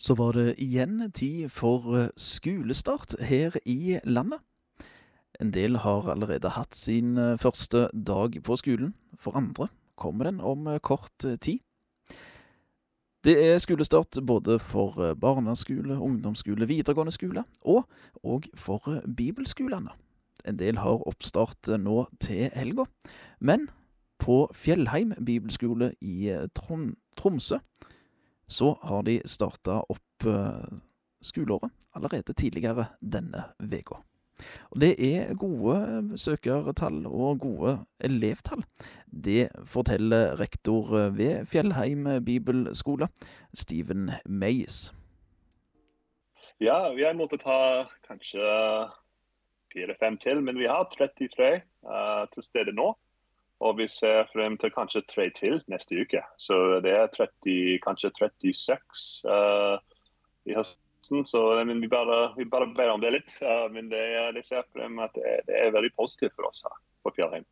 Så var det igjen tid for eh, skolestart her i landet. En del har allerede hatt sin eh, første dag på skolen. For andre kommer den om eh, kort tid. Det er skolestart både for barneskole, ungdomsskole, videregående skole og, og for bibelskolene. En del har oppstart nå til helga, men på Fjellheim bibelskole i Tromsø så har de starta opp uh, skoleåret allerede tidligere denne uka. Og det er gode søkertall og gode elevtall. Det forteller rektor ved Fjellheim bibelskole, Steven Mays. Ja, vi har måttet ta kanskje fire-fem til, men vi har 33 uh, til stede nå. Og vi ser frem til kanskje tre til neste uke. Så det er 30, kanskje 36 uh, i høsten. Så men vi, bare, vi bare ber om det litt. Uh, men det, det ser frem at det, det, er veldig positivt for oss her på Fjellheim.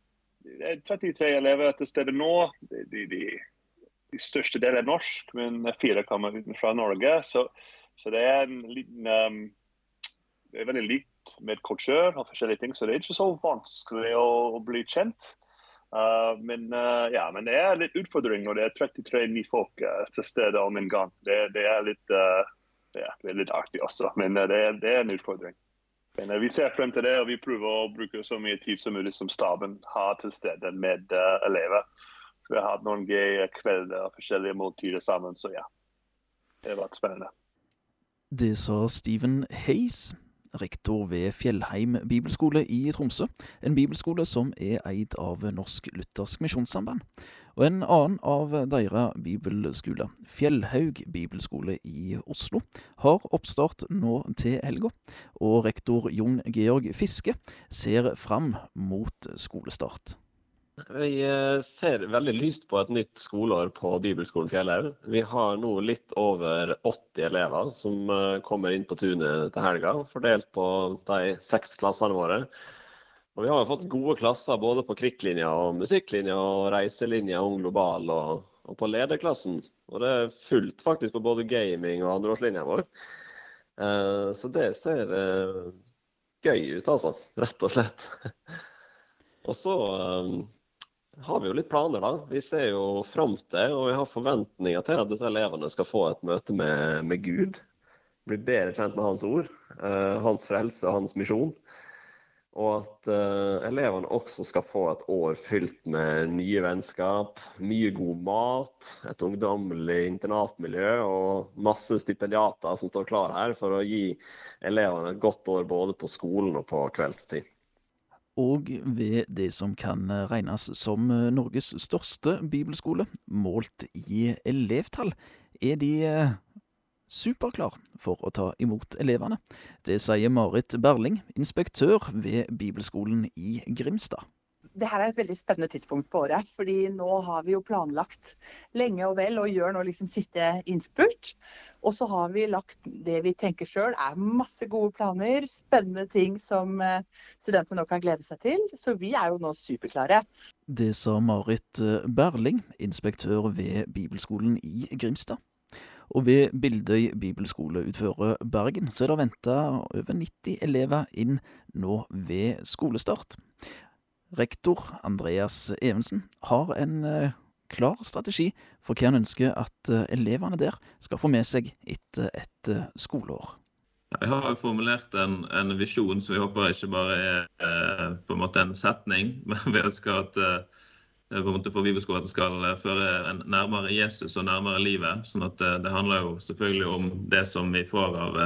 Det er 33 elever til stede nå. De, de, de, de største delen er norsk, men fire kommer utenfra Norge. Så, så, det er en liten um, Det er veldig likt med kultur og forskjellige ting, så det er ikke så vanskelig å, å bli kjent. Uh, men, uh, ja, men det er litt utfordring når det er 33 nye folk uh, til stede om en gang. Det, det, er, litt, det er, litt, artig også, men det det, er, en utfordring. Men Vi ser frem til det, og vi prøver å bruke så mye tid som mulig som staben har til stede med elever. Så Vi har hatt noen gøye kvelder og forskjellige måltider sammen, så ja. Det har vært spennende. Det sa Steven Hayes rektor ved Fjellheim bibelskole i Tromsø, en bibelskole som er eid av Norsk Luthersk Misjonssamband. Og en annen av deres bibelskoler, Fjellhaug bibelskole i Oslo, har oppstart nå til helga, og rektor Jon Georg Fiske ser fram mot skolestart. Vi eh, ser veldig lyst på et nytt skoleår på Bibelskolen Fjellhaug. Vi har nå litt over 80 elever som eh, kommer inn på tunet til helga, fordelt på de seks klassene våre. Og vi har fått gode klasser både på krikklinja og musikklinja og reiselinja Ung Global og, og, på lederklassen. Og det er fullt faktisk på både gaming og andreårslinja vår. Eh, så det ser gøy ut, altså. Rett og slett. og så har vi jo litt planer, da. Vi ser jo fram til, og vi har forventninger til at disse elevene skal få et møte med, med Gud. Bli bedre kjent med hans ord, uh, hans frelse og hans misjon. Og at uh, elevene også skal få et år fylt med nye vennskap, mye god mat, et ungdommelig internatmiljø og masse stipendiater som står klar her for å gi elevene et godt år både på skolen og på kveldstid og ved det som kan regnes som Norges største bibelskole, målt i elevtall, er de eh, superklar for å ta imot elevene. Det sier Marit Berling, inspektør ved Bibelskolen i Grimstad det her er et veldig spennende tidspunkt på året. fordi nå har vi jo planlagt lenge og vel og gjør nå liksom siste innspurt. Og så har vi lagt det vi tenker sjøl er masse gode planer, spennende ting som eh, studentene nå kan glede seg til. Så vi er jo nå superklare. Det sa Marit eh, Berling, inspektør ved Bibelskolen i Grimstad. Og ved Bildøy bibelskole utfører Bergen så er det venta over 90 elever inn nå ved skolestart. Rektor Andreas Evensen har en eh, klar strategi for hva han ønsker at eh, elevene der skal få med seg etter et eh, skoleår. Vi har jo formulert en, en visjon som vi håper ikke bare er på en måte en setning, men vi ønsker at på en måte for det skal føre en nærmere Jesus og nærmere livet. sånn at det, handler jo selvfølgelig om det som vi får av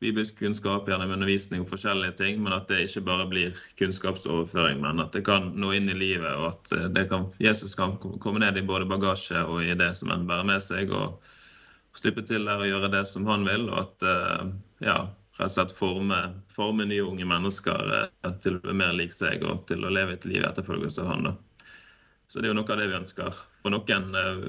bibelsk kunnskap gjennom undervisning og forskjellige ting, men at det ikke bare blir kunnskapsoverføring, men at det kan nå inn i livet, og at eh, kan, Jesus kan komme ned i både bagasje og i det som en bærer med seg, og slippe til der og gjøre det som han vil, og at eh, ja, rett og slett forme, forme nye unge mennesker eh, til å bli mer lik seg og til å leve et liv i etterfølgelse av han. da. Så det er jo noe av det vi ønsker. For noen eh,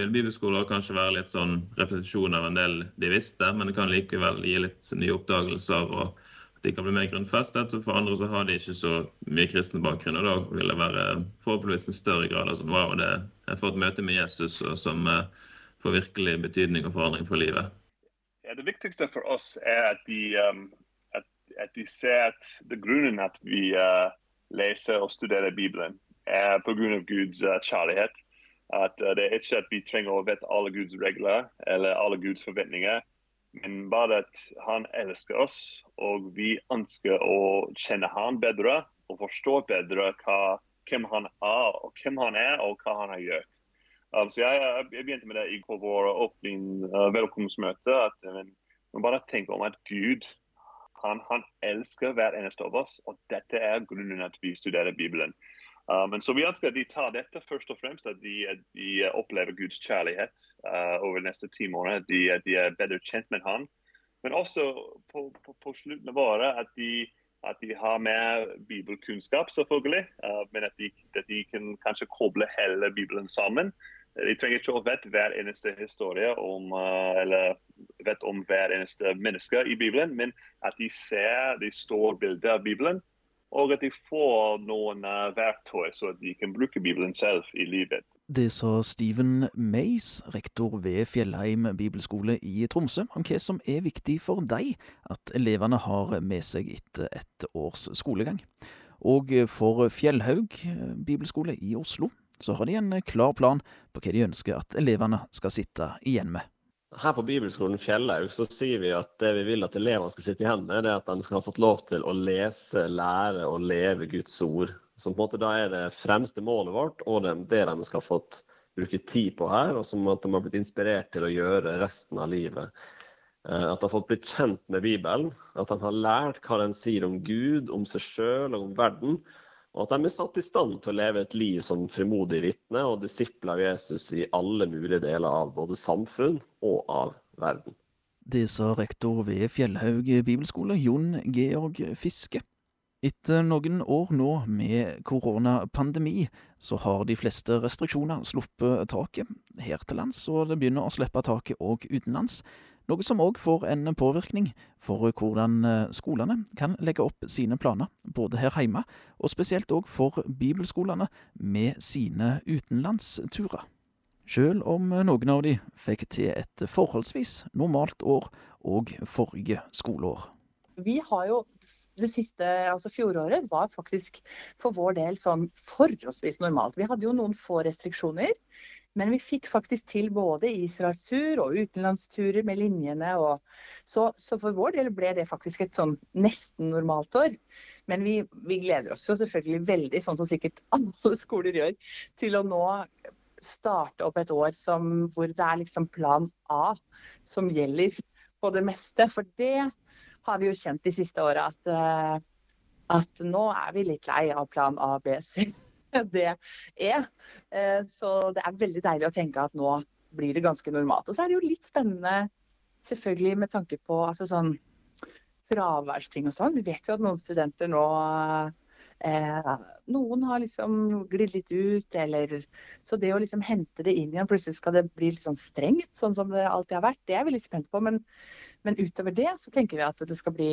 vil bibelskoler kanskje være litt sånn repetisjon av en del de visste, men det kan likevel gi litt nye oppdagelser. og at de kan bli mer grunnfestet. og For andre så har de ikke så mye kristen bakgrunn. og Da vil det være forhåpentligvis en større grad av sånn wow, det, jeg får et møte med Jesus som uh, får virkelig betydning og forandring for livet. det viktigste for oss er at de, um, at, at de ser at det grunnen at vi uh, leser og studerer Bibelen, er pga. Guds uh, kjærlighet. At uh, Det er ikke at vi trenger å vite alle Guds regler eller alle Guds forventninger, men bare at han elsker oss, og vi ønsker å kjenne han bedre og forstå bedre hva, hvem han er, og hvem han er, og hva han har gjort. Um, så jeg, jeg, begynte med det på vår åpning uh, velkomstmøte. at men, man bare tenker om at Gud han, han, elsker hver eneste av oss, og dette er grunnen at vi studerer Bibelen. Um, så Vi ønsker at de tar dette først og fremst, at de, de opplever Guds kjærlighet uh, over de neste ti måneder. De, de, er bedre kjent med Han. Men også på, på, på slutten av året at de, at de har mer bibelkunnskap, selvfølgelig. Uh, men at de, at de kan kanskje koble hele Bibelen sammen. De trenger ikke å vite hver eneste historie om, eller vet om hver eneste menneske i Bibelen, men at de ser de store bilder av Bibelen, og at de får noen uh, verktøy så de kan bruke Bibelen selv i livet. Det sa Steven Mays, rektor ved Fjellheim bibelskole i Tromsø, om hva som er viktig for deg at elevene har med seg etter et års skolegang. Og for Fjellhaug bibelskole i Oslo så har de en eh, klar plan på hva de ønsker at elevene skal sitte igjen med. Her på Bibelskolen Fjellhaug så sier vi at det vi vil at elevene skal sitte igjen med, det er at de skal ha fått lov til å lese, lære og leve Guds ord. Så på en måte da er det fremste målet vårt, og det, det de skal ha fått bruke tid på her, og som at de har blitt inspirert til å gjøre resten av livet. Eh, at de har fått blitt kjent med Bibelen, at de har lært hva den sier om Gud, om seg sjøl og om verden og at de er satt i stand til å leve et liv som frimodig vitne og disipler av Jesus i alle mulige deler av både samfunn og av verden. Det sa rektor ved Fjellhaug bibelskole, Jon Georg Fiske. Etter noen år nå med koronapandemi, så har de fleste restriksjoner sluppet taket her til lands, og det begynner å slippe taket òg utenlands. Noe som òg får en påvirkning for hvordan eh, skolene kan legge opp sine planer, både her hjemme og spesielt òg for bibelskolene med sine utenlandsturer. Sjøl om noen av de fikk til et forholdsvis normalt år og forrige skoleår. Vi har jo det siste, altså fjoråret var faktisk for vår del sånn forholdsvis normalt. Vi hadde jo noen få restriksjoner. Men vi fikk faktisk til både Israelstur og utenlandsturer med linjene. Og, så, så, for vår del ble det faktisk et sånn nesten normalt år. Men vi, vi, gleder oss jo selvfølgelig veldig, sånn som sikkert alle skoler gjør, til å nå starte opp et år som, hvor det er liksom plan A som gjelder på det meste. For det har vi jo kjent de siste åra at, uh, at nå er vi litt lei av plan A, B, C. det er. Eh, så det er veldig deilig å tenke at nå blir det ganske normalt. Og så er det jo litt spennende selvfølgelig med tanke på altså sånn fraværsting og sånn. Vi vet jo at noen studenter nå eh, Noen har liksom glidd litt ut, eller Så det å liksom hente det inn igjen, plutselig skal det bli litt sånn strengt, sånn som det alltid har vært, det er vi litt spent på. Men, men utover det så tenker vi at det skal bli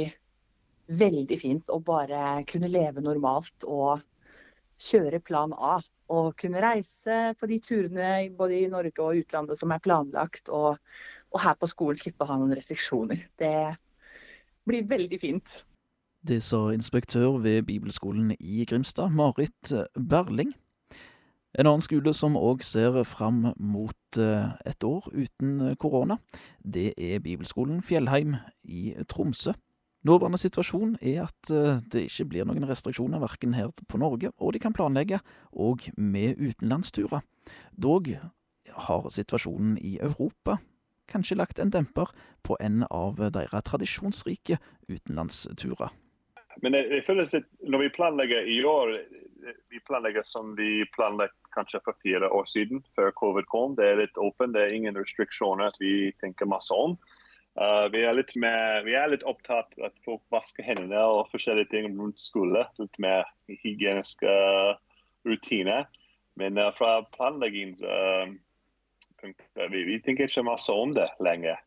veldig fint å bare kunne leve normalt og kjøre plan A. Og kunne reise på de turene både i Norge og utlandet som er planlagt. Og, og her på skolen slippe å ha noen restriksjoner. Det blir veldig fint. Det sa inspektør ved bibelskolen i Grimstad, Marit Berling. En annen skole som òg ser fram mot eh, et år uten korona, det er bibelskolen Fjellheim i Tromsø. Nåværende situasjon er at eh, det ikke blir noen restriksjoner verken her på Norge, og de kan planlegge òg med utenlandsturer. Dog har situasjonen i Europa kanskje lagt en demper på en av deres tradisjonsrike utenlandsturer. Men jeg, jeg føler at når vi planlegger i år, vi planlegger som vi planla kanskje for fire år siden, før covid kom. Det er litt åpent, det er ingen restriksjoner at vi tenker masse om. Uh, vi, er mer, vi, er litt opptatt av at folk vasker hendene og forskjellige ting rundt skole. Litt mer hygieniske rutiner. Men uh, fra planleggingspunktet uh, vi, vi tenker ikke masse om det lenger.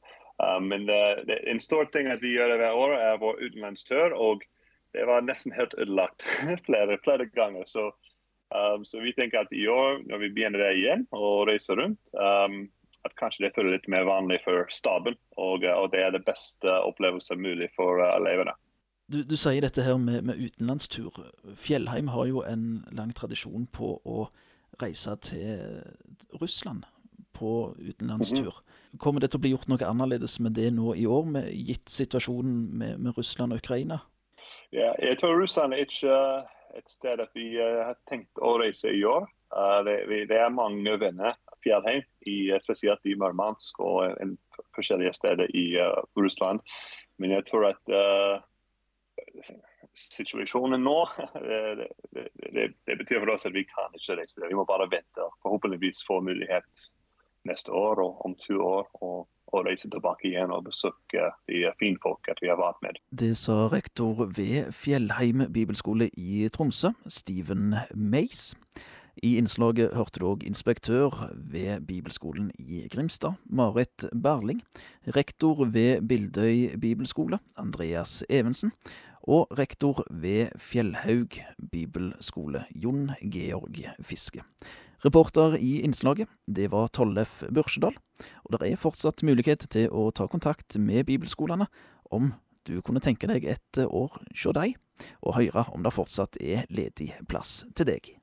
men det, en stor ting at vi gjør hver år, er vår utenlandstur. Og det var nesten helt ødelagt flere, flere ganger. Så, så, vi tenker at i år, når vi begynner det igjen og reiser rundt, um, at kanskje det føler litt mer vanlig for staben. Og, og det er det beste opplevelsen mulig for elevene. Du, du, sier dette her med, med, utenlandstur. Fjellheim har jo en lang tradisjon på å reise til Russland på utenlandstur. Mm -hmm. Kommer det til å bli gjort noe annerledes med det nå i år, med, gitt situasjonen med, med Russland og Ukraina? Ja, jeg tror Russland er ikke et sted at vi har tenkt å reise i år. Det, det, er mange venner fjellheim, i, spesielt i Murmansk og en, forskjellige steder i uh, Russland. Men jeg tror at situasjonen nå, det, det, det, betyr for oss at vi kan ikke reise. Vi må bare vente forhåpentligvis få mulighet neste år og om to år. og og reise tilbake igjen og besøke de finfolket vi har vært med. Det sa rektor ved Fjellheim bibelskole i Tromsø, Steven Mays. I innslaget hørte du òg inspektør ved bibelskolen i Grimstad, Marit Berling, rektor ved Bildøy bibelskole, Andreas Evensen, og rektor ved Fjellhaug bibelskole, Jon Georg Fiske. Reporter i innslaget, det var Tollef Børsedal, og det er fortsatt mulighet til å ta kontakt med bibelskolene om du kunne tenke deg et år hos deg, og høre om det fortsatt er ledig plass til deg.